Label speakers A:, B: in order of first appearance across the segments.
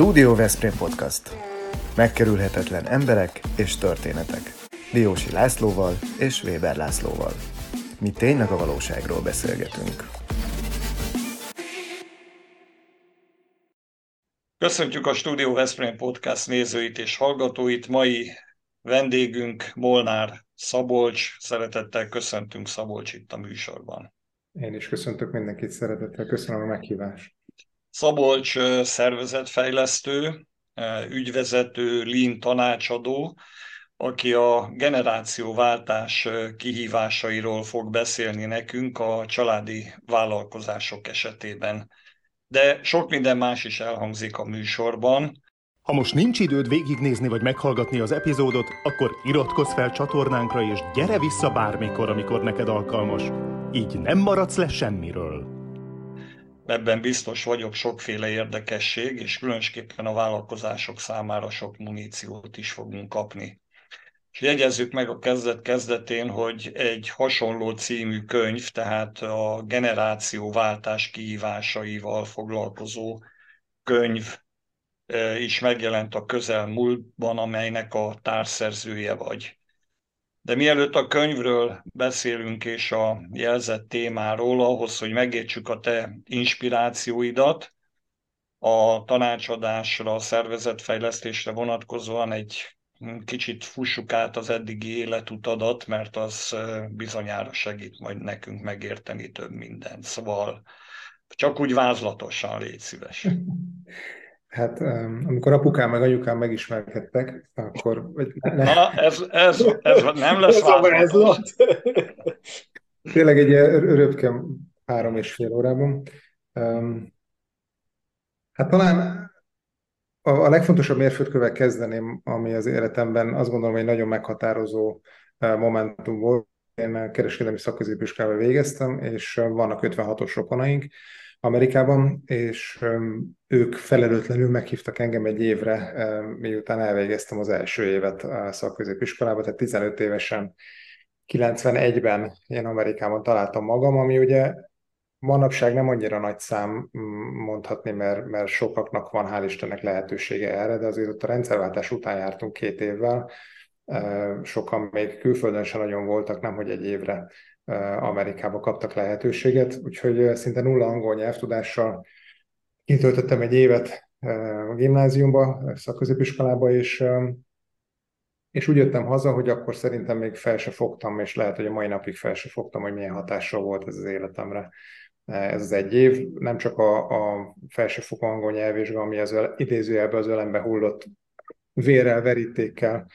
A: Studio Veszprém Podcast. Megkerülhetetlen emberek és történetek. Diósi Lászlóval és Weber Lászlóval. Mi tényleg a valóságról beszélgetünk.
B: Köszöntjük a Studio Veszprém Podcast nézőit és hallgatóit. Mai vendégünk Molnár Szabolcs. Szeretettel köszöntünk Szabolcs itt a műsorban.
C: Én is köszöntök mindenkit szeretettel, köszönöm a meghívást.
B: Szabolcs szervezetfejlesztő, ügyvezető, lean tanácsadó, aki a generációváltás kihívásairól fog beszélni nekünk a családi vállalkozások esetében. De sok minden más is elhangzik a műsorban.
D: Ha most nincs időd végignézni vagy meghallgatni az epizódot, akkor iratkozz fel csatornánkra és gyere vissza bármikor, amikor neked alkalmas. Így nem maradsz le semmiről
B: ebben biztos vagyok, sokféle érdekesség, és különösképpen a vállalkozások számára sok muníciót is fogunk kapni. És jegyezzük meg a kezdet kezdetén, hogy egy hasonló című könyv, tehát a generációváltás kihívásaival foglalkozó könyv eh, is megjelent a közelmúltban, amelynek a társszerzője vagy. De mielőtt a könyvről beszélünk és a jelzett témáról, ahhoz, hogy megértsük a te inspirációidat, a tanácsadásra, a szervezetfejlesztésre vonatkozóan egy kicsit fussuk át az eddigi életutadat, mert az bizonyára segít majd nekünk megérteni több mindent. Szóval csak úgy vázlatosan légy szíves.
C: Hát amikor apukám meg anyukám megismerkedtek, akkor...
B: Ne... Na, ez, ez, ez nem lesz ez
C: Tényleg egy röpke három és fél órában. Hát talán a, a legfontosabb mérföldkövet kezdeném, ami az életemben azt gondolom, hogy nagyon meghatározó momentum volt. Én kereskedelmi szakközépiskolában végeztem, és vannak 56-os rokonaink, Amerikában, és ők felelőtlenül meghívtak engem egy évre, miután elvégeztem az első évet a szakközépiskolában, tehát 15 évesen. 91-ben én Amerikában találtam magam, ami ugye manapság nem annyira nagy szám mondhatni, mert, mert sokaknak van hál' Istennek lehetősége erre, de azért ott a rendszerváltás után jártunk két évvel, sokan még külföldön sem nagyon voltak, nem hogy egy évre Amerikába kaptak lehetőséget, úgyhogy szinte nulla angol nyelvtudással kitöltöttem egy évet a gimnáziumba, szakközépiskolába, és, és úgy jöttem haza, hogy akkor szerintem még fel se fogtam, és lehet, hogy a mai napig fel se fogtam, hogy milyen hatással volt ez az életemre. Ez az egy év, nem csak a, a felsőfokú angol nyelvvizsga, ami az idézőjelben az ölembe hullott vérrel, verítékkel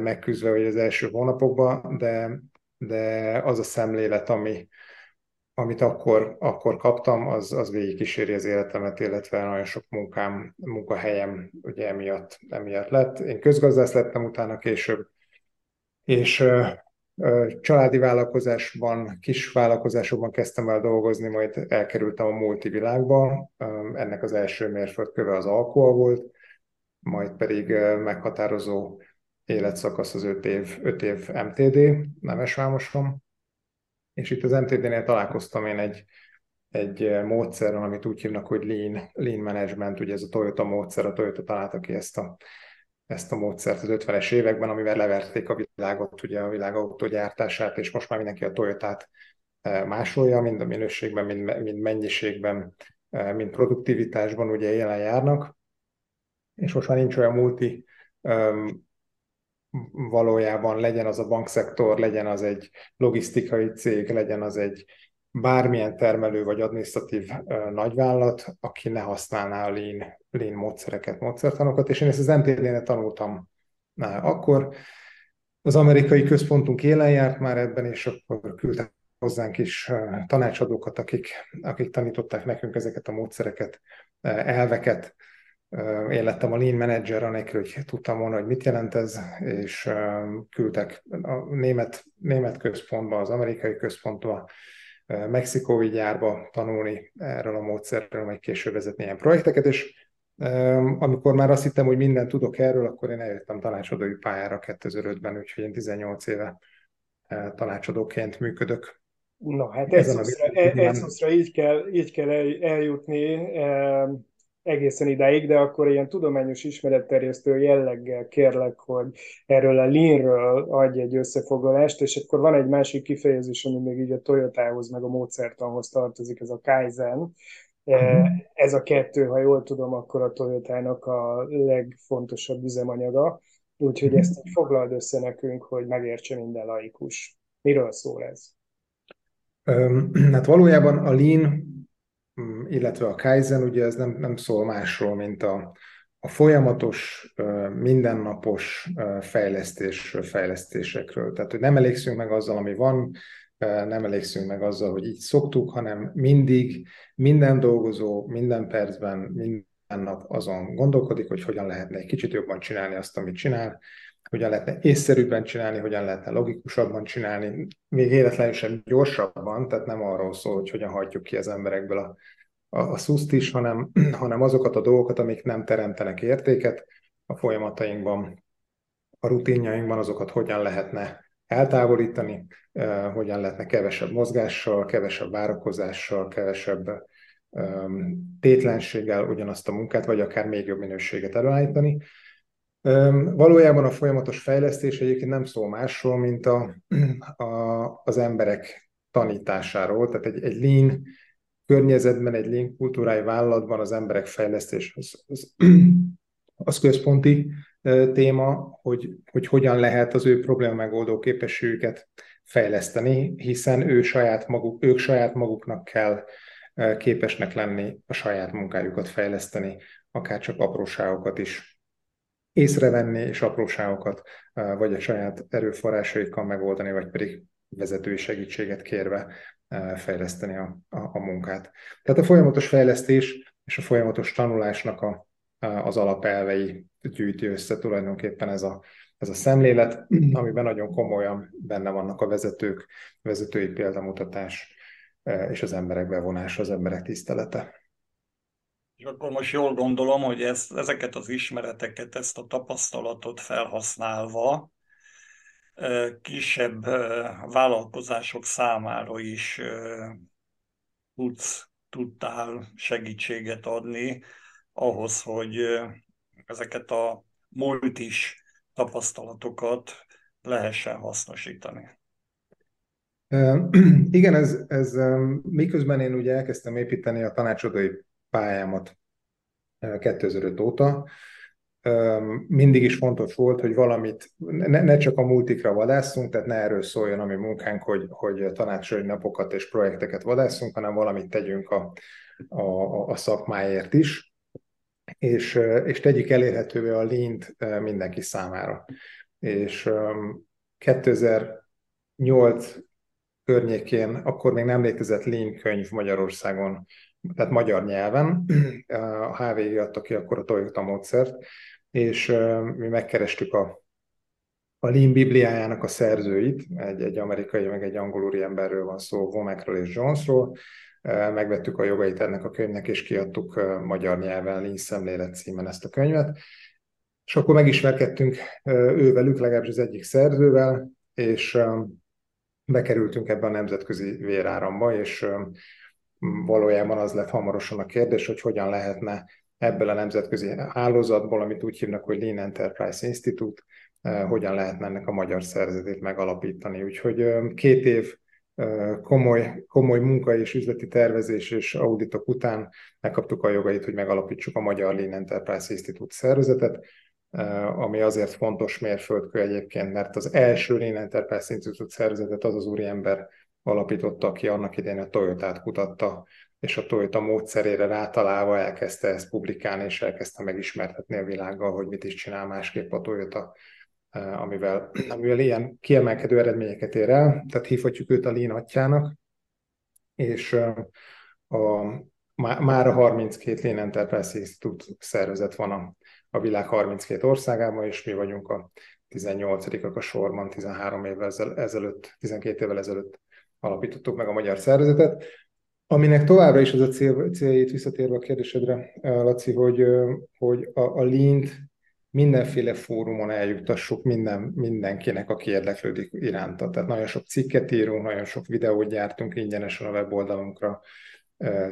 C: megküzdve hogy az első hónapokban, de de az a szemlélet, ami, amit akkor, akkor kaptam, az, az végigkíséri az életemet, illetve nagyon sok munkám, munkahelyem ugye emiatt, emiatt lett. Én közgazdász lettem utána később, és ö, ö, családi vállalkozásban, kis vállalkozásokban kezdtem el dolgozni, majd elkerültem a multivilágba. Ennek az első mérföldköve az alkohol volt, majd pedig meghatározó életszakasz az 5 év, 5 év MTD, Nemesvámoson, és itt az MTD-nél találkoztam én egy, egy módszerrel, amit úgy hívnak, hogy Lean, Lean Management, ugye ez a Toyota módszer, a Toyota találta ki ezt a, ezt a módszert az 50-es években, amivel leverték a világot, ugye a világ autógyártását, és most már mindenki a Toyotát e, másolja, mind a minőségben, mind, mind mennyiségben, e, mind produktivitásban ugye jelen járnak, és most már nincs olyan multi valójában legyen az a bankszektor, legyen az egy logisztikai cég, legyen az egy bármilyen termelő vagy adminisztratív nagyvállalat, aki ne használná a lean, lean módszereket, módszertanokat, és én ezt az MTD-nél tanultam akkor. Az amerikai központunk élen járt már ebben, és akkor küldtek hozzánk is tanácsadókat, akik, akik tanították nekünk ezeket a módszereket, elveket, én lettem a lean manager, anélkül, hogy tudtam volna, hogy mit jelent ez, és küldtek a német, német központba, az amerikai központba, mexikói gyárba tanulni erről a módszerről, majd később vezetni ilyen projekteket, és amikor már azt hittem, hogy mindent tudok erről, akkor én eljöttem tanácsadói pályára 2005-ben, úgyhogy én 18 éve tanácsadóként működök.
E: Na hát Eszuszra, Eszuszra így kell, így kell eljutni egészen idáig, de akkor ilyen tudományos ismeretterjesztő jelleggel kérlek, hogy erről a leanről adj egy összefoglalást, és akkor van egy másik kifejezés, ami még így a Toyotához, meg a módszertanhoz tartozik, ez a Kaizen. Uh-huh. Ez a kettő, ha jól tudom, akkor a Toyotának a legfontosabb üzemanyaga, úgyhogy uh-huh. ezt foglald össze nekünk, hogy megértse minden laikus. Miről szól ez?
C: Hát valójában a Lean illetve a Kaizen, ugye ez nem, nem szól másról, mint a, a folyamatos, mindennapos fejlesztésről, fejlesztésekről. Tehát, hogy nem elégszünk meg azzal, ami van, nem elégszünk meg azzal, hogy így szoktuk, hanem mindig, minden dolgozó, minden percben, minden nap azon gondolkodik, hogy hogyan lehetne egy kicsit jobban csinálni azt, amit csinál, hogyan lehetne észszerűbben csinálni, hogyan lehetne logikusabban csinálni, még életlenül sem gyorsabban, tehát nem arról szól, hogy hogyan hagyjuk ki az emberekből a, a, a szuszt is, hanem, hanem azokat a dolgokat, amik nem teremtenek értéket a folyamatainkban, a rutinjainkban, azokat hogyan lehetne eltávolítani, eh, hogyan lehetne kevesebb mozgással, kevesebb várakozással, kevesebb um, tétlenséggel ugyanazt a munkát, vagy akár még jobb minőséget előállítani. Valójában a folyamatos fejlesztés egyébként nem szól másról, mint a, a, az emberek tanításáról. Tehát egy, egy lean környezetben, egy lean kultúrájú vállalatban az emberek fejlesztés az, az, az központi téma, hogy, hogy hogyan lehet az ő probléma megoldó képességüket fejleszteni, hiszen ő saját maguk, ők saját maguknak kell képesnek lenni a saját munkájukat fejleszteni, akár csak apróságokat is észrevenni és apróságokat, vagy a saját erőforrásaikkal megoldani, vagy pedig vezetői segítséget kérve fejleszteni a, a, a munkát. Tehát a folyamatos fejlesztés és a folyamatos tanulásnak a, az alapelvei gyűjti össze tulajdonképpen ez a, ez a szemlélet, amiben nagyon komolyan benne vannak a vezetők, vezetői példamutatás és az emberek bevonása, az emberek tisztelete.
B: És akkor most jól gondolom, hogy ezt, ezeket az ismereteket, ezt a tapasztalatot felhasználva kisebb vállalkozások számára is tudsz, tudtál segítséget adni ahhoz, hogy ezeket a múlt is tapasztalatokat lehessen hasznosítani.
C: Igen, ez, ez miközben én ugye elkezdtem építeni a tanácsadói pályámat 2005 óta. Mindig is fontos volt, hogy valamit, ne, ne csak a multikra vadászunk, tehát ne erről szóljon a mi munkánk, hogy, hogy tanácsolói napokat és projekteket vadászunk, hanem valamit tegyünk a, a, a szakmáért is, és, és tegyük elérhetővé a lint mindenki számára. És 2008 környékén, akkor még nem létezett Lean könyv Magyarországon tehát magyar nyelven. A HVG adta ki akkor a Toyota módszert, és mi megkerestük a, a Lean Bibliájának a szerzőit, egy, egy amerikai, meg egy angol emberről van szó, Vomekről és Jonesról, megvettük a jogait ennek a könyvnek, és kiadtuk magyar nyelven Lean szemlélet címen ezt a könyvet. És akkor megismerkedtünk ővelük, legalábbis az egyik szerzővel, és bekerültünk ebbe a nemzetközi véráramba, és valójában az lett hamarosan a kérdés, hogy hogyan lehetne ebből a nemzetközi hálózatból, amit úgy hívnak, hogy Lean Enterprise Institute, eh, hogyan lehetne ennek a magyar szerzetét megalapítani. Úgyhogy eh, két év eh, komoly, komoly munka és üzleti tervezés és auditok után megkaptuk a jogait, hogy megalapítsuk a Magyar Lean Enterprise Institute szervezetet, ami azért fontos mérföldkő egyébként, mert az első Lean Enterprise Institute szervezetet az az úriember alapította, aki annak idején a Toyota-t kutatta, és a Toyota módszerére rátalálva elkezdte ezt publikálni, és elkezdte megismertetni a világgal, hogy mit is csinál másképp a Toyota, eh, amivel, amivel ilyen kiemelkedő eredményeket ér el, tehát hívhatjuk őt a Lean atyának, és eh, a, már a 32 Lean Enterprise Institute szervezet van a, a világ 32 országában, és mi vagyunk a 18 a sorban 13 évvel ezelőtt, 12 évvel ezelőtt alapítottuk meg a magyar szervezetet, aminek továbbra is az a cél, céljét visszatérve a kérdésedre, Laci, hogy, hogy a, a lint mindenféle fórumon eljuttassuk minden, mindenkinek, aki érdeklődik iránta. Tehát nagyon sok cikket írunk, nagyon sok videót gyártunk ingyenesen a weboldalunkra,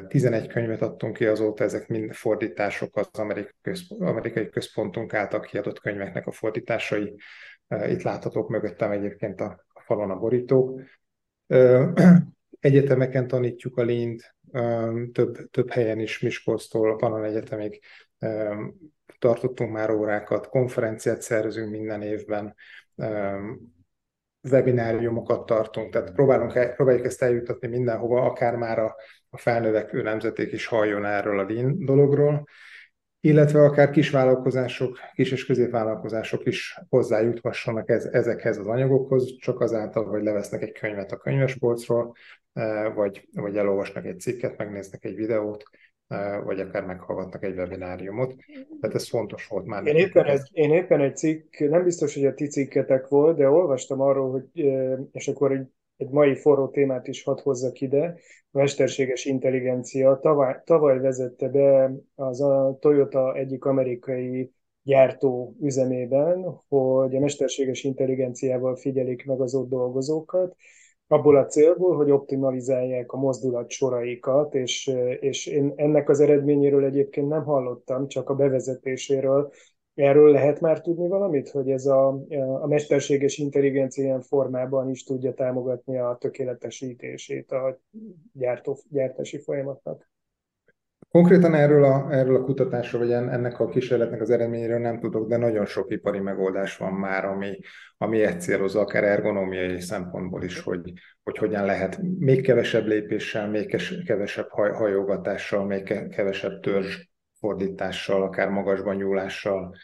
C: 11 könyvet adtunk ki azóta, ezek mind fordítások az amerikai központunk által kiadott könyveknek a fordításai. Itt láthatók mögöttem egyébként a falon a borítók. Egyetemeken tanítjuk a Lint, több, több helyen is, Miskolctól a Panon Egyetemig tartottunk már órákat, konferenciát szervezünk minden évben, webináriumokat tartunk, tehát próbálunk, próbáljuk ezt eljutatni mindenhova, akár már a, a felnövekvő nemzeték is halljon erről a Lean dologról, illetve akár kisvállalkozások, kis és középvállalkozások is hozzájuthassanak ez, ezekhez az anyagokhoz, csak azáltal, hogy levesznek egy könyvet a könyvespolcról, eh, vagy, vagy elolvasnak egy cikket, megnéznek egy videót, vagy akár meghallgatnak egy webináriumot. Tehát ez fontos volt már.
E: Én éppen, egy, én éppen egy cikk, nem biztos, hogy a ti cikketek volt, de olvastam arról, hogy, és akkor egy, egy mai forró témát is hadd hozzak ide, a mesterséges intelligencia. Tavaly, tavaly vezette be az a Toyota egyik amerikai gyártó üzemében, hogy a mesterséges intelligenciával figyelik meg az ott dolgozókat, abból a célból, hogy optimalizálják a mozdulat soraikat, és, és én ennek az eredményéről egyébként nem hallottam, csak a bevezetéséről. Erről lehet már tudni valamit, hogy ez a, a mesterséges intelligencia ilyen formában is tudja támogatni a tökéletesítését a gyártó, gyártási folyamatnak?
C: Konkrétan erről a, erről a kutatásról, vagy ennek a kísérletnek az eredményéről nem tudok, de nagyon sok ipari megoldás van már, ami, ami egy célozza, akár ergonómiai szempontból is, hogy, hogy hogyan lehet még kevesebb lépéssel, még kevesebb hajogatással, még kevesebb törzs fordítással, akár magasban nyúlással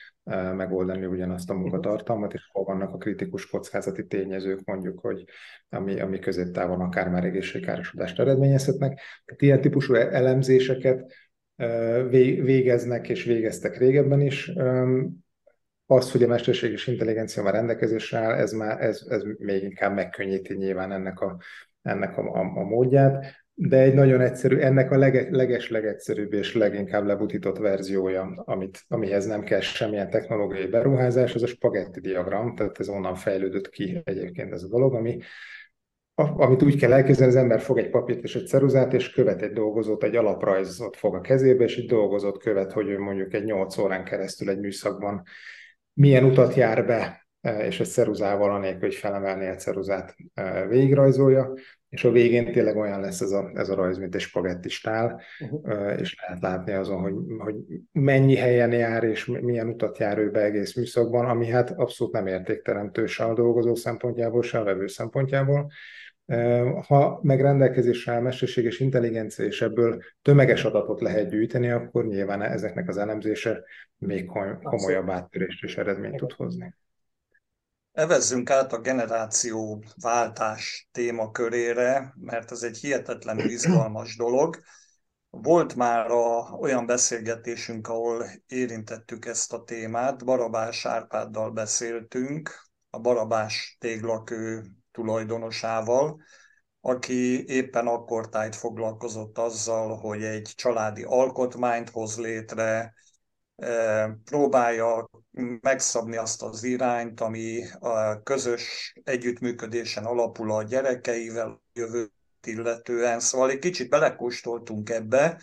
C: megoldani ugyanazt a munkatartalmat, és hol vannak a kritikus kockázati tényezők, mondjuk, hogy ami, ami középtávon akár már egészségkárosodást eredményezhetnek. Tehát ilyen típusú elemzéseket végeznek és végeztek régebben is. Az, hogy a mesterséges intelligencia már rendelkezésre áll, ez, már, ez, ez még inkább megkönnyíti nyilván ennek a, ennek a, a, a módját de egy nagyon egyszerű, ennek a lege, leges legegyszerűbb és leginkább lebutított verziója, amit, amihez nem kell semmilyen technológiai beruházás, az a spagetti diagram, tehát ez onnan fejlődött ki egyébként ez a dolog, ami, amit úgy kell elképzelni, az ember fog egy papírt és egy ceruzát, és követ egy dolgozót, egy alaprajzot fog a kezébe, és egy dolgozót követ, hogy ő mondjuk egy 8 órán keresztül egy műszakban milyen utat jár be, és egy ceruzával, anélkül, hogy felemelné a ceruzát, végigrajzolja és a végén tényleg olyan lesz ez a, ez a rajz, mint egy spagetti stál, uh-huh. és lehet látni azon, hogy, hogy mennyi helyen jár, és milyen utat jár ő be egész műszakban, ami hát abszolút nem értékteremtő se a dolgozó szempontjából, se a vevő szempontjából. Ha meg rendelkezésre áll mesterséges intelligencia, és ebből tömeges adatot lehet gyűjteni, akkor nyilván ezeknek az elemzése még komolyabb áttörést és eredményt tud hozni.
B: Evezzünk át a generáció váltás témakörére, mert ez egy hihetetlen izgalmas dolog. Volt már a, olyan beszélgetésünk, ahol érintettük ezt a témát, Barabás Árpáddal beszéltünk, a Barabás téglakő tulajdonosával, aki éppen akkor tájt foglalkozott azzal, hogy egy családi alkotmányt hoz létre, próbálja megszabni azt az irányt, ami a közös együttműködésen alapul a gyerekeivel, jövőt illetően. Szóval egy kicsit belekóstoltunk ebbe,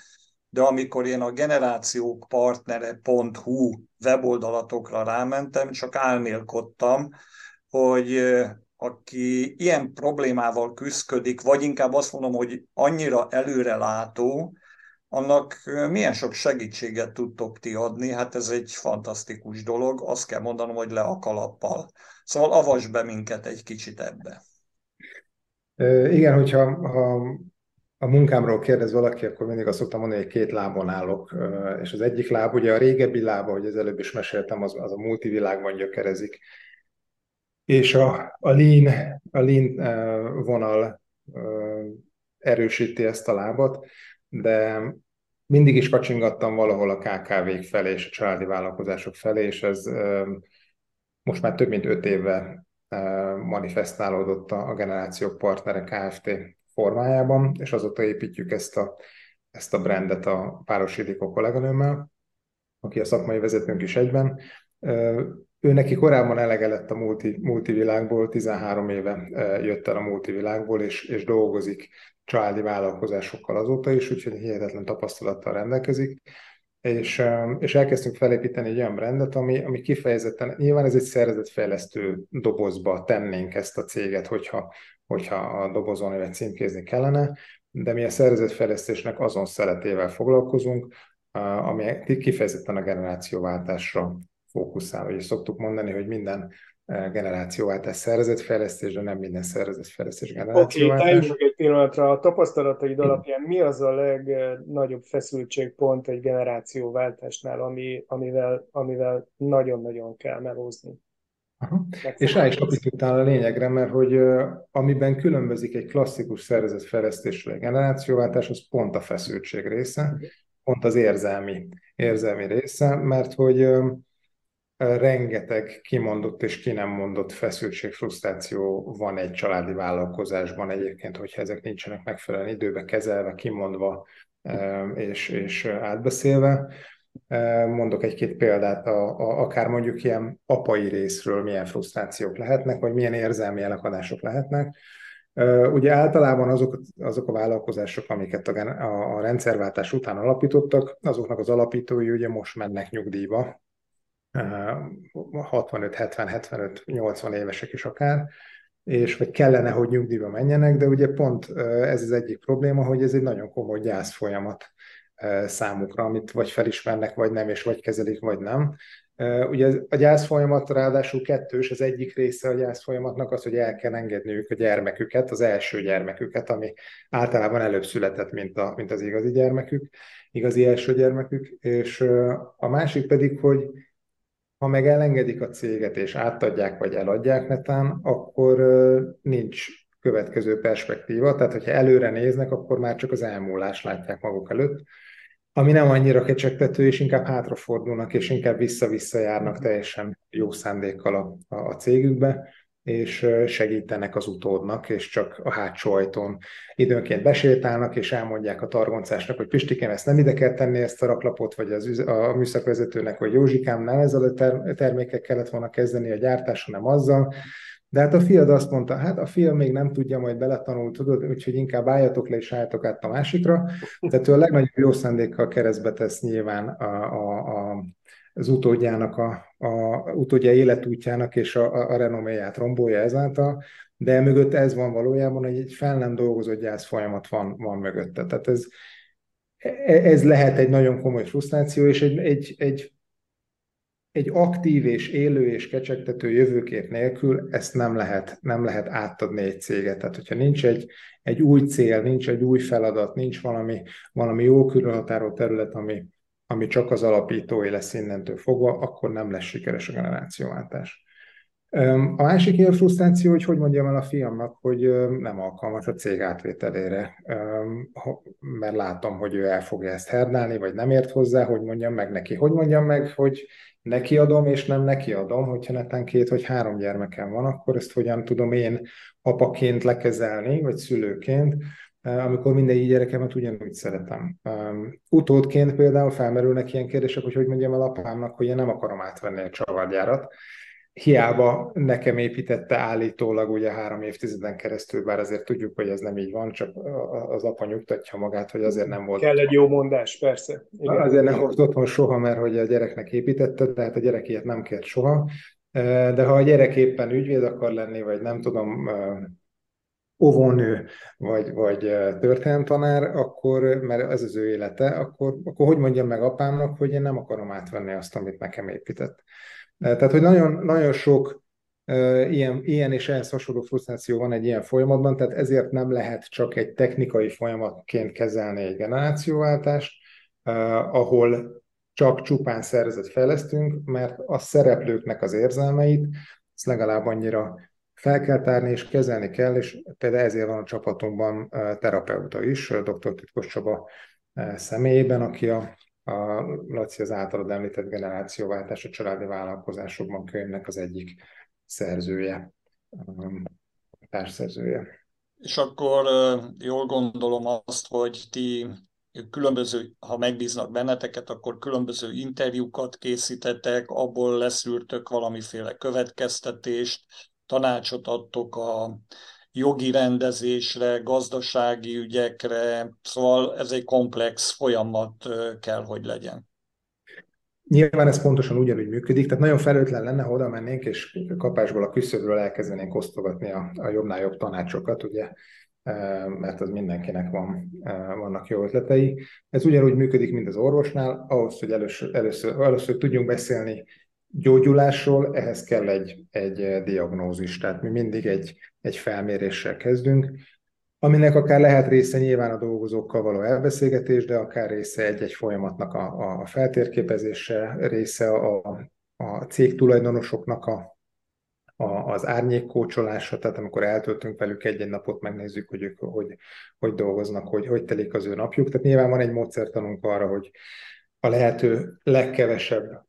B: de amikor én a generációkpartnere.hu weboldalatokra rámentem, csak álmélkodtam, hogy aki ilyen problémával küzdik, vagy inkább azt mondom, hogy annyira előrelátó, annak milyen sok segítséget tudtok ti adni, hát ez egy fantasztikus dolog, azt kell mondanom, hogy le a kalappal. Szóval avasd be minket egy kicsit ebbe.
C: Igen, hogyha ha a munkámról kérdez valaki, akkor mindig azt szoktam mondani, hogy két lábon állok, és az egyik láb, ugye a régebbi lába, hogy az előbb is meséltem, az, az a multivilágban gyökerezik, és a, a lean, a lean vonal erősíti ezt a lábat, de mindig is kacsingattam valahol a KKV-k felé és a családi vállalkozások felé, és ez most már több mint öt éve manifestálódott a Generációk Partnere Kft. formájában, és azóta építjük ezt a, ezt a brandet a Páros Idikó kolléganőmmel, aki a szakmai vezetőnk is egyben. Ő neki korábban elege lett a multi, multivilágból, 13 éve jött el a multivilágból, és, és dolgozik családi vállalkozásokkal azóta is, úgyhogy hihetetlen tapasztalattal rendelkezik. És, és elkezdtünk felépíteni egy olyan brandet, ami, ami kifejezetten, nyilván ez egy szervezetfejlesztő dobozba tennénk ezt a céget, hogyha, hogyha a dobozon egy címkézni kellene, de mi a szervezetfejlesztésnek azon szeletével foglalkozunk, ami kifejezetten a generációváltásra fókuszál. És szoktuk mondani, hogy minden generációváltás szervezetfejlesztés, de nem minden szervezetfejlesztés generációváltás.
E: Oké, okay, meg egy pillanatra. A tapasztalataid alapján mi az a legnagyobb feszültségpont egy generációváltásnál, ami, amivel, amivel nagyon-nagyon kell melózni?
C: Aha. És rá is kapitultál a lényegre, mert hogy amiben különbözik egy klasszikus szervezetfejlesztésről egy generációváltás, az pont a feszültség része, pont az érzelmi, érzelmi része, mert hogy rengeteg kimondott és ki nem mondott feszültség, frusztráció van egy családi vállalkozásban egyébként, hogyha ezek nincsenek megfelelően időbe kezelve, kimondva és, és átbeszélve. Mondok egy-két példát, a, a, akár mondjuk ilyen apai részről milyen frusztrációk lehetnek, vagy milyen érzelmi elakadások lehetnek. Ugye általában azok, azok a vállalkozások, amiket a, a, rendszerváltás után alapítottak, azoknak az alapítói ugye most mennek nyugdíjba, 65-70-75-80 évesek is akár, és vagy kellene, hogy nyugdíjba menjenek, de ugye pont ez az egyik probléma, hogy ez egy nagyon komoly gyász folyamat számukra, amit vagy felismernek, vagy nem, és vagy kezelik, vagy nem. Ugye a gyász folyamat ráadásul kettős, az egyik része a gyász folyamatnak az, hogy el kell engedniük a gyermeküket, az első gyermeküket, ami általában előbb született, mint, a, mint az igazi gyermekük, igazi első gyermekük, és a másik pedig, hogy ha meg elengedik a céget és átadják vagy eladják netán, akkor nincs következő perspektíva, tehát hogyha előre néznek, akkor már csak az elmúlás látják maguk előtt, ami nem annyira kecsegtető, és inkább hátrafordulnak, és inkább vissza-vissza járnak teljesen jó szándékkal a, a, a cégükbe, és segítenek az utódnak, és csak a hátsó ajtón időnként besétálnak, és elmondják a targoncásnak, hogy Pistikém, ezt nem ide kell tenni, ezt a raklapot, vagy az, a műszakvezetőnek, hogy Józsikám, nem ezzel a ter- termékek kellett volna kezdeni a gyártáson, nem azzal. De hát a fiad azt mondta, hát a fiam még nem tudja, majd beletanul, tudod, úgyhogy inkább álljatok le és álljatok át a másikra. Tehát ő a legnagyobb jó szándékkal keresztbe tesz nyilván a, a, a az utódjának, a, a utódja életútjának és a, a, a renoméját rombolja ezáltal, de mögött ez van valójában, hogy egy fel nem dolgozott gyász folyamat van, van mögötte. Tehát ez, ez lehet egy nagyon komoly frusztráció, és egy, egy, egy, egy aktív és élő és kecsegtető jövőkép nélkül ezt nem lehet, nem lehet átadni egy céget. Tehát, hogyha nincs egy, egy új cél, nincs egy új feladat, nincs valami, valami jó különhatárolt terület, ami, ami csak az alapítói lesz innentől fogva, akkor nem lesz sikeres a generációváltás. A másik ilyen frusztráció, hogy hogy mondjam el a fiamnak, hogy nem alkalmas a cég átvételére, mert látom, hogy ő el fogja ezt herdálni, vagy nem ért hozzá, hogy mondjam meg neki. Hogy mondjam meg, hogy neki adom, és nem neki adom, hogyha netán két vagy három gyermekem van, akkor ezt hogyan tudom én apaként lekezelni, vagy szülőként, amikor minden gyerekemet ugyanúgy szeretem. Utódként például felmerülnek ilyen kérdések, hogy hogy mondjam el apámnak, hogy én nem akarom átvenni a csavargyárat. Hiába nekem építette állítólag ugye három évtizeden keresztül, bár azért tudjuk, hogy ez nem így van, csak az apa nyugtatja magát, hogy azért nem volt.
E: Kell egy jó mondás, persze.
C: Igen. Azért nem volt otthon soha, mert hogy a gyereknek építette, tehát a gyerek ilyet nem kért soha. De ha a gyerek éppen ügyvéd akar lenni, vagy nem tudom, óvónő vagy, vagy történelemtanár, akkor, mert ez az ő élete, akkor, akkor hogy mondjam meg apámnak, hogy én nem akarom átvenni azt, amit nekem épített. Tehát, hogy nagyon, nagyon sok ilyen, ilyen és ehhez hasonló frusztráció van egy ilyen folyamatban, tehát ezért nem lehet csak egy technikai folyamatként kezelni egy generációváltást, ahol csak csupán szervezet fejlesztünk, mert a szereplőknek az érzelmeit, ezt legalább annyira fel kell tárni és kezelni kell, és például ezért van a csapatunkban terapeuta is, dr. Titkos Csaba személyében, aki a, a Laci az általad említett generációváltás a családi vállalkozásokban könyvnek az egyik szerzője, társszerzője.
B: És akkor jól gondolom azt, hogy ti különböző, ha megbíznak benneteket, akkor különböző interjúkat készítettek, abból leszűrtök valamiféle következtetést, tanácsot adtok a jogi rendezésre, gazdasági ügyekre, szóval ez egy komplex folyamat kell, hogy legyen.
C: Nyilván ez pontosan ugyanúgy működik, tehát nagyon felőtlen lenne, ha oda mennénk, és kapásból a küszöbről elkezdenénk osztogatni a, a jobbnál jobb tanácsokat, ugye, mert az mindenkinek van, vannak jó ötletei. Ez ugyanúgy működik, mint az orvosnál, ahhoz, hogy először, először, először tudjunk beszélni gyógyulásról, ehhez kell egy, egy diagnózis, tehát mi mindig egy, egy felméréssel kezdünk, aminek akár lehet része nyilván a dolgozókkal való elbeszélgetés, de akár része egy-egy folyamatnak a, a feltérképezése, része a, a cég tulajdonosoknak a, a, az árnyékkócsolása, tehát amikor eltöltünk velük egy-egy napot, megnézzük, hogy ők hogy, hogy dolgoznak, hogy, hogy telik az ő napjuk. Tehát nyilván van egy módszertanunk arra, hogy a lehető legkevesebb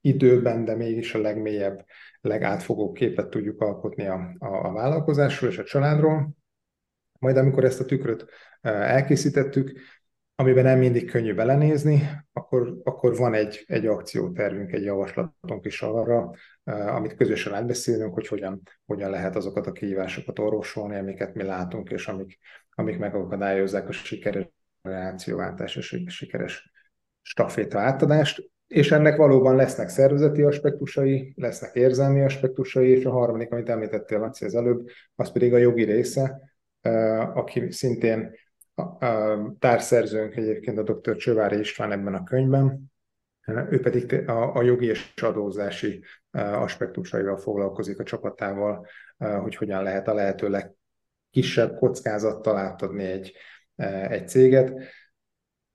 C: időben, de mégis a legmélyebb, legátfogóbb képet tudjuk alkotni a, a, a vállalkozásról és a családról. Majd amikor ezt a tükröt elkészítettük, amiben nem mindig könnyű belenézni, akkor, akkor van egy, egy akciótervünk, egy javaslatunk is arra, amit közösen átbeszélünk, hogy hogyan, hogyan lehet azokat a kihívásokat orvosolni, amiket mi látunk, és amik, amik megakadályozzák a sikeres reakcióváltás és a sikeres staféta átadást. És ennek valóban lesznek szervezeti aspektusai, lesznek érzelmi aspektusai, és a harmadik, amit említettél, Laci, az előbb, az pedig a jogi része, aki szintén társszerzőnk egyébként a dr. Csövári István ebben a könyvben, ő pedig a jogi és adózási aspektusaival foglalkozik a csapatával, hogy hogyan lehet a lehető legkisebb kockázattal átadni egy, egy céget.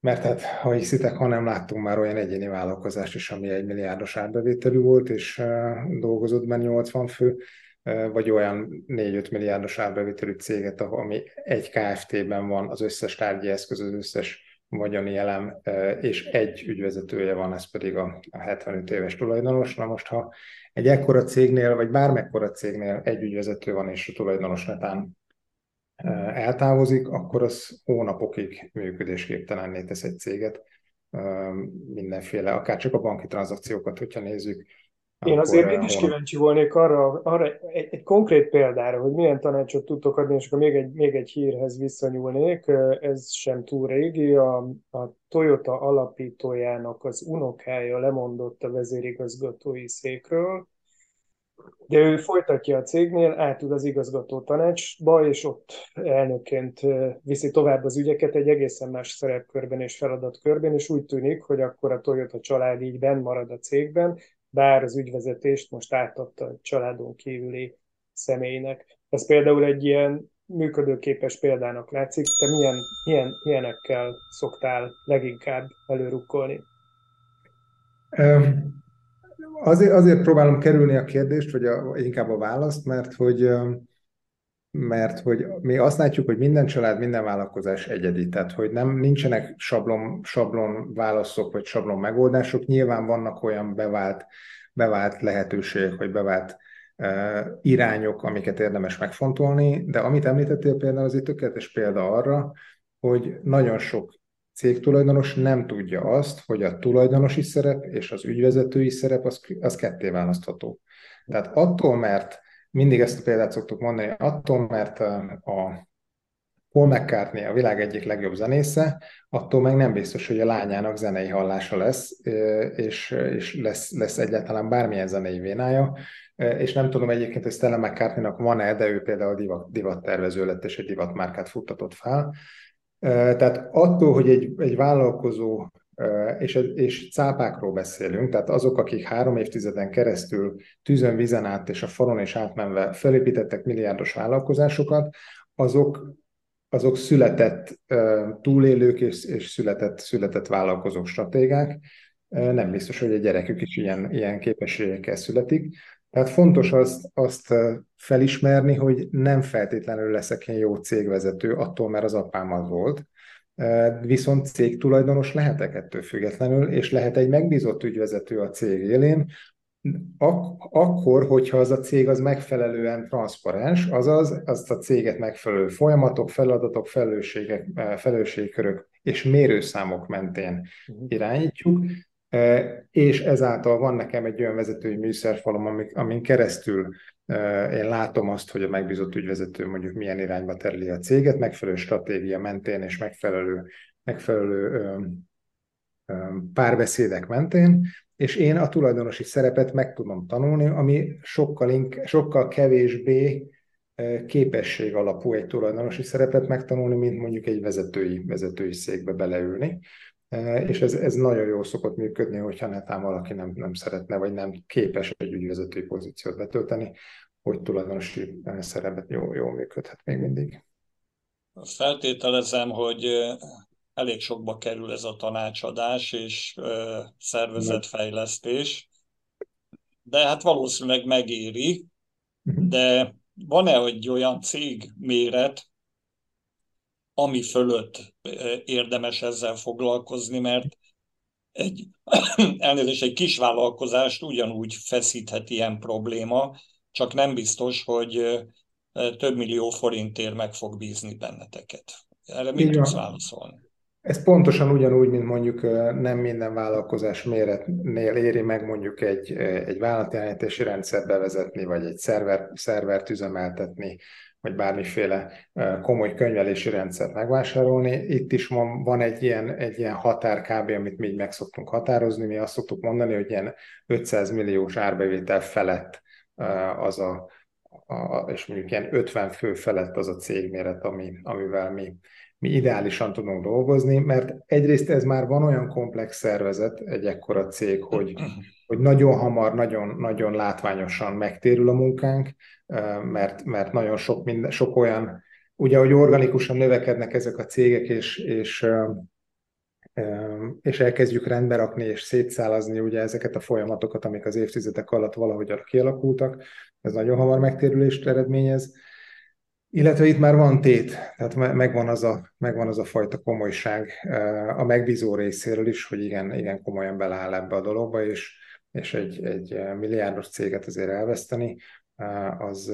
C: Mert hát, ha hiszitek, ha nem láttunk már olyan egyéni vállalkozást is, ami egy milliárdos árbevételű volt, és dolgozott benne 80 fő, vagy olyan 4-5 milliárdos árbevételű céget, ami egy KFT-ben van az összes tárgyi eszköz, az összes vagyoni elem, és egy ügyvezetője van, ez pedig a 75 éves tulajdonos. Na most, ha egy ekkora cégnél, vagy bármekkora cégnél egy ügyvezető van, és a tulajdonos netán eltávozik, akkor az hónapokig működésképtelenné tesz egy céget. Mindenféle, akár csak a banki tranzakciókat, hogyha nézzük,
E: én azért én is kíváncsi volnék arra, arra egy, egy konkrét példára, hogy milyen tanácsot tudtok adni, és akkor még egy, még egy hírhez visszanyúlnék, ez sem túl régi, a, a Toyota alapítójának az unokája lemondott a vezérigazgatói székről, de ő folytatja a cégnél, átud az igazgató tanácsba, és ott elnökként viszi tovább az ügyeket egy egészen más szerepkörben és feladatkörben, és úgy tűnik, hogy akkor a Toyota család így benn marad a cégben, bár az ügyvezetést most átadta a családon kívüli személynek. Ez például egy ilyen működőképes példának látszik. Te milyen, milyen, milyenekkel szoktál leginkább előrukkolni?
C: Azért, azért próbálom kerülni a kérdést, vagy a, inkább a választ, mert hogy mert hogy mi azt látjuk, hogy minden család, minden vállalkozás egyedi, tehát hogy nem nincsenek sablon, sablon válaszok vagy sablon megoldások, nyilván vannak olyan bevált, bevált lehetőségek, vagy bevált uh, irányok, amiket érdemes megfontolni, de amit említettél például, az egy tökéletes példa arra, hogy nagyon sok cégtulajdonos nem tudja azt, hogy a tulajdonosi szerep és az ügyvezetői szerep az, az ketté választható. Tehát attól, mert mindig ezt a példát szoktuk mondani, attól, mert a Paul McCartney a világ egyik legjobb zenésze, attól meg nem biztos, hogy a lányának zenei hallása lesz, és, és lesz, lesz egyáltalán bármilyen zenei vénája, és nem tudom egyébként, hogy Stella McCartney-nak van-e, de ő például divat, divattervező lett, és egy divatmárkát futtatott fel. Tehát attól, hogy egy, egy vállalkozó és, és cápákról beszélünk, tehát azok, akik három évtizeden keresztül tűzön, vizen át és a falon és átmenve felépítettek milliárdos vállalkozásokat, azok, azok született túlélők és, és született, született vállalkozók stratégák. Nem biztos, hogy a gyerekük is ilyen, ilyen képességekkel születik. Tehát fontos azt, azt felismerni, hogy nem feltétlenül leszek én jó cégvezető attól, mert az apám az volt, viszont cégtulajdonos lehetek ettől függetlenül, és lehet egy megbízott ügyvezető a cég élén, ak- akkor, hogyha az a cég az megfelelően transzparens, azaz azt a céget megfelelő folyamatok, feladatok, felelősségek, felelősségkörök és mérőszámok mentén uh-huh. irányítjuk, és ezáltal van nekem egy olyan vezetői műszerfalom, amin keresztül én látom azt, hogy a megbízott ügyvezető mondjuk milyen irányba tereli a céget, megfelelő stratégia mentén és megfelelő, megfelelő párbeszédek mentén, és én a tulajdonosi szerepet meg tudom tanulni, ami sokkal, ink- sokkal kevésbé képesség alapú egy tulajdonosi szerepet megtanulni, mint mondjuk egy vezetői, vezetői székbe beleülni. És ez, ez nagyon jól szokott működni, hogyha netán valaki nem, nem szeretne, vagy nem képes egy ügyvezetői pozíciót betölteni, hogy tulajdonosi szerepet jól, jól működhet még mindig.
B: Feltételezem, hogy elég sokba kerül ez a tanácsadás és szervezetfejlesztés, de hát valószínűleg megéri, mhm. de van-e egy olyan cég méret, ami fölött érdemes ezzel foglalkozni, mert egy, elnézést, egy kis vállalkozást ugyanúgy feszíthet ilyen probléma, csak nem biztos, hogy több millió forintért meg fog bízni benneteket. Erre mit tudsz válaszolni?
C: Ez pontosan ugyanúgy, mint mondjuk nem minden vállalkozás méretnél éri meg mondjuk egy, egy vállalatirányítási rendszert bevezetni, vagy egy szerver, szervert üzemeltetni, vagy bármiféle komoly könyvelési rendszert megvásárolni. Itt is van, van egy, ilyen, egy ilyen határ kb., amit mi így meg szoktunk határozni. Mi azt szoktuk mondani, hogy ilyen 500 milliós árbevétel felett az a, a és mondjuk ilyen 50 fő felett az a cégméret, ami, amivel mi mi ideálisan tudunk dolgozni, mert egyrészt ez már van olyan komplex szervezet, egy ekkora cég, hogy, hogy nagyon hamar, nagyon, nagyon látványosan megtérül a munkánk, mert, mert nagyon sok, minden, sok olyan, ugye, hogy organikusan növekednek ezek a cégek, és, és és elkezdjük rendbe rakni és szétszálazni ugye ezeket a folyamatokat, amik az évtizedek alatt valahogy kialakultak. Ez nagyon hamar megtérülést eredményez. Illetve itt már van tét, tehát megvan az a, megvan az a fajta komolyság a megbízó részéről is, hogy igen, igen komolyan beleáll ebbe a dologba, és, és egy, egy milliárdos céget azért elveszteni, az,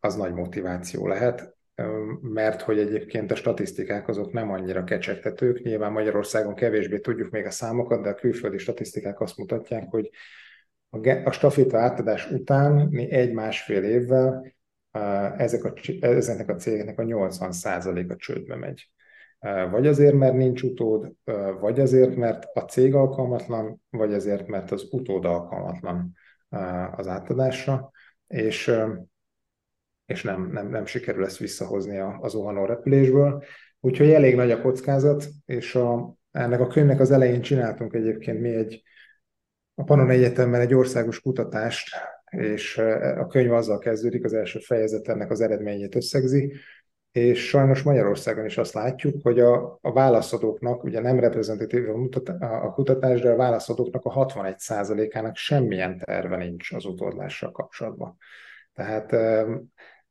C: az nagy motiváció lehet, mert hogy egyébként a statisztikák azok nem annyira kecsegtetők. Nyilván Magyarországon kevésbé tudjuk még a számokat, de a külföldi statisztikák azt mutatják, hogy a staféta átadás után mi egy-másfél évvel ezek a, ezeknek a cégeknek a 80%-a csődbe megy. Vagy azért, mert nincs utód, vagy azért, mert a cég alkalmatlan, vagy azért, mert az utód alkalmatlan az átadásra, és, és nem, nem, nem sikerül ezt visszahozni az zuhanó repülésből. Úgyhogy elég nagy a kockázat, és a, ennek a könyvnek az elején csináltunk egyébként mi egy a Panon Egyetemben egy országos kutatást, és a könyv azzal kezdődik, az első fejezet ennek az eredményét összegzi, és sajnos Magyarországon is azt látjuk, hogy a, a válaszadóknak, ugye nem reprezentatív a kutatás, de a válaszadóknak a 61%-ának semmilyen terve nincs az utódlással kapcsolatban. Tehát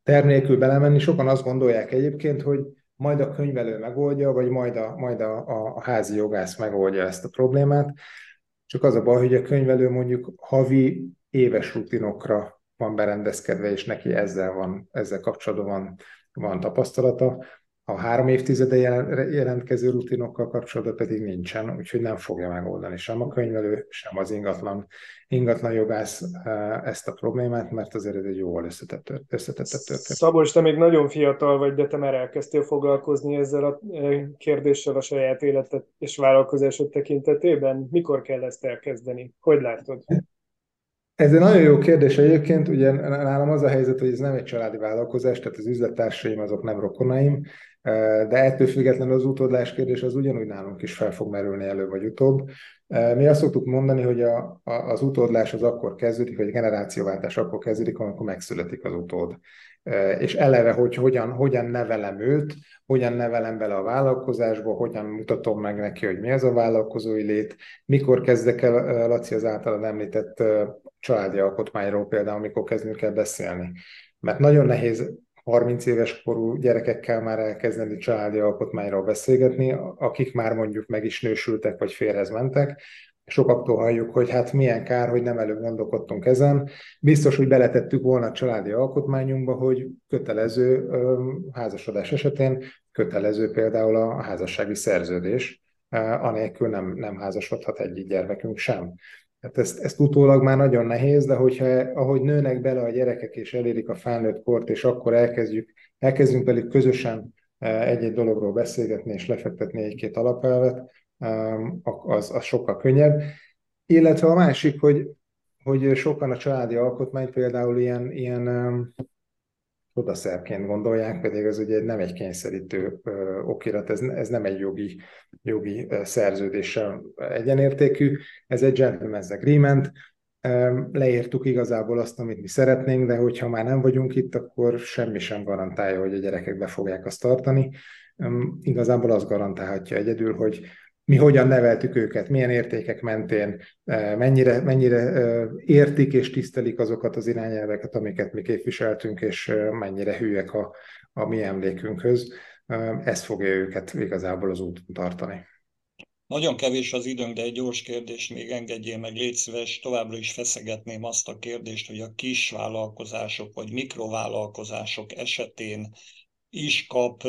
C: terv nélkül belemenni, sokan azt gondolják egyébként, hogy majd a könyvelő megoldja, vagy majd a, majd a, a házi jogász megoldja ezt a problémát. Csak az a baj, hogy a könyvelő mondjuk havi éves rutinokra van berendezkedve, és neki ezzel van, ezzel kapcsolatban van, van tapasztalata. A három évtizede jelentkező rutinokkal kapcsolatban pedig nincsen, úgyhogy nem fogja megoldani sem a könyvelő, sem az ingatlan, ingatlan jogász eh, ezt a problémát, mert azért ez egy jóval összetett, összetett történet.
E: Szabolcs, te még nagyon fiatal vagy, de te már elkezdtél foglalkozni ezzel a eh, kérdéssel a saját életed és vállalkozásod tekintetében. Mikor kell ezt elkezdeni? Hogy látod?
C: Ez egy nagyon jó kérdés egyébként, ugye nálam az a helyzet, hogy ez nem egy családi vállalkozás, tehát az üzlettársaim azok nem rokonaim, de ettől függetlenül az utódlás kérdés az ugyanúgy nálunk is fel fog merülni elő vagy utóbb. Mi azt szoktuk mondani, hogy a, a, az utódlás az akkor kezdődik, vagy a generációváltás akkor kezdődik, amikor megszületik az utód. És eleve, hogy hogyan, hogyan nevelem őt, hogyan nevelem bele a vállalkozásba, hogyan mutatom meg neki, hogy mi az a vállalkozói lét, mikor kezdek el, Laci, az általad említett családi alkotmányról például, amikor kezdünk el beszélni. Mert nagyon nehéz 30 éves korú gyerekekkel már elkezdeni családi alkotmányról beszélgetni, akik már mondjuk meg is nősültek, vagy férhez mentek, sokaktól halljuk, hogy hát milyen kár, hogy nem előbb gondolkodtunk ezen. Biztos, hogy beletettük volna a családi alkotmányunkba, hogy kötelező házasodás esetén kötelező például a házassági szerződés, anélkül nem, nem házasodhat egyik gyermekünk sem. Hát ezt, ezt utólag már nagyon nehéz, de hogyha ahogy nőnek bele a gyerekek és elérik a felnőtt kort, és akkor elkezdjük, elkezdünk velük közösen egy-egy dologról beszélgetni és lefektetni egy-két alapelvet, az, az sokkal könnyebb. Illetve a másik, hogy, hogy sokan a családi alkotmányt például ilyen, ilyen odaszerként gondolják, pedig ez ugye nem egy kényszerítő okirat, ez, ez nem egy jogi, jogi szerződéssel egyenértékű, ez egy gentleman's agreement, leírtuk igazából azt, amit mi szeretnénk, de hogyha már nem vagyunk itt, akkor semmi sem garantálja, hogy a gyerekek be fogják azt tartani. Igazából az garantálhatja egyedül, hogy mi hogyan neveltük őket, milyen értékek mentén, eh, mennyire, mennyire eh, értik és tisztelik azokat az irányelveket, amiket mi képviseltünk, és eh, mennyire hülyek a, a mi emlékünkhöz. Ez fogja őket igazából az úton tartani.
B: Nagyon kevés az időnk, de egy gyors kérdés még engedjél meg, légy szíves, továbbra is feszegetném azt a kérdést, hogy a kis vállalkozások vagy mikrovállalkozások esetén is kap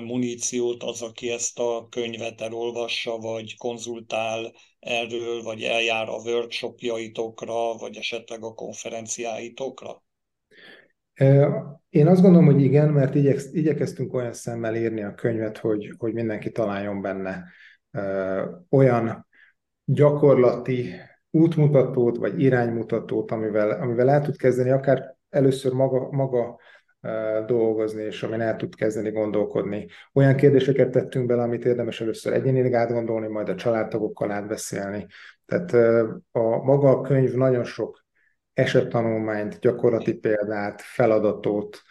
B: muníciót az, aki ezt a könyvet elolvassa, vagy konzultál erről, vagy eljár a workshopjaitokra, vagy esetleg a konferenciáitokra?
C: Én azt gondolom, hogy igen, mert igyekez, igyekeztünk olyan szemmel írni a könyvet, hogy, hogy mindenki találjon benne olyan gyakorlati útmutatót, vagy iránymutatót, amivel, amivel el tud kezdeni akár először maga, maga dolgozni, és amin el tud kezdeni gondolkodni. Olyan kérdéseket tettünk bele, amit érdemes először egyénileg átgondolni, majd a családtagokkal átbeszélni. Tehát a maga a könyv nagyon sok esettanulmányt, gyakorlati példát, feladatot,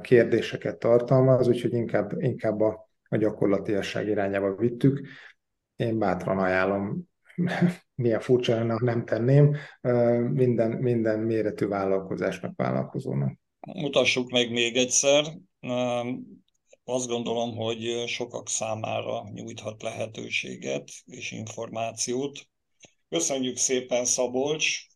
C: kérdéseket tartalmaz, úgyhogy inkább, inkább a, a gyakorlatiasság irányába vittük. Én bátran ajánlom, milyen furcsa lenne, nem tenném, minden, minden méretű vállalkozásnak, vállalkozónak.
B: Mutassuk meg még egyszer. Azt gondolom, hogy sokak számára nyújthat lehetőséget és információt. Köszönjük szépen, Szabolcs!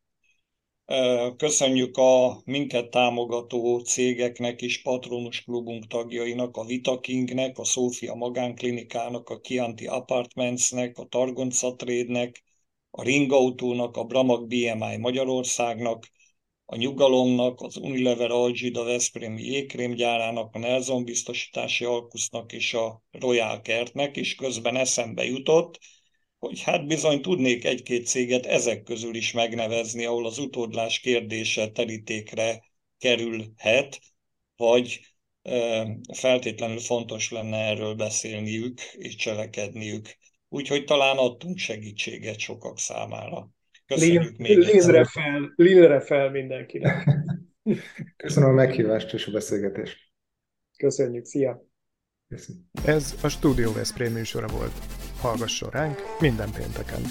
B: Köszönjük a minket támogató cégeknek is, Patronus Klubunk tagjainak, a Vitakingnek, a Szófia Magánklinikának, a Chianti Apartmentsnek, a Targonca Trade-nek, a Ringautónak, a Bramag BMI Magyarországnak, a Nyugalomnak, az Unilever Algida Veszprémi jégkrémgyárának, a Nelson biztosítási alkusznak és a Royal Kertnek, és közben eszembe jutott, hogy hát bizony tudnék egy-két céget ezek közül is megnevezni, ahol az utódlás kérdése terítékre kerülhet, vagy feltétlenül fontos lenne erről beszélniük és cselekedniük. Úgyhogy talán adtunk segítséget sokak számára.
E: Köszönjük még Linre fel, Linre fel mindenkinek.
C: Köszönöm a meghívást és a beszélgetést.
E: Köszönjük, szia!
A: Köszönjük.
D: Ez a Studio Veszprém műsora volt. Hallgasson ránk minden pénteken!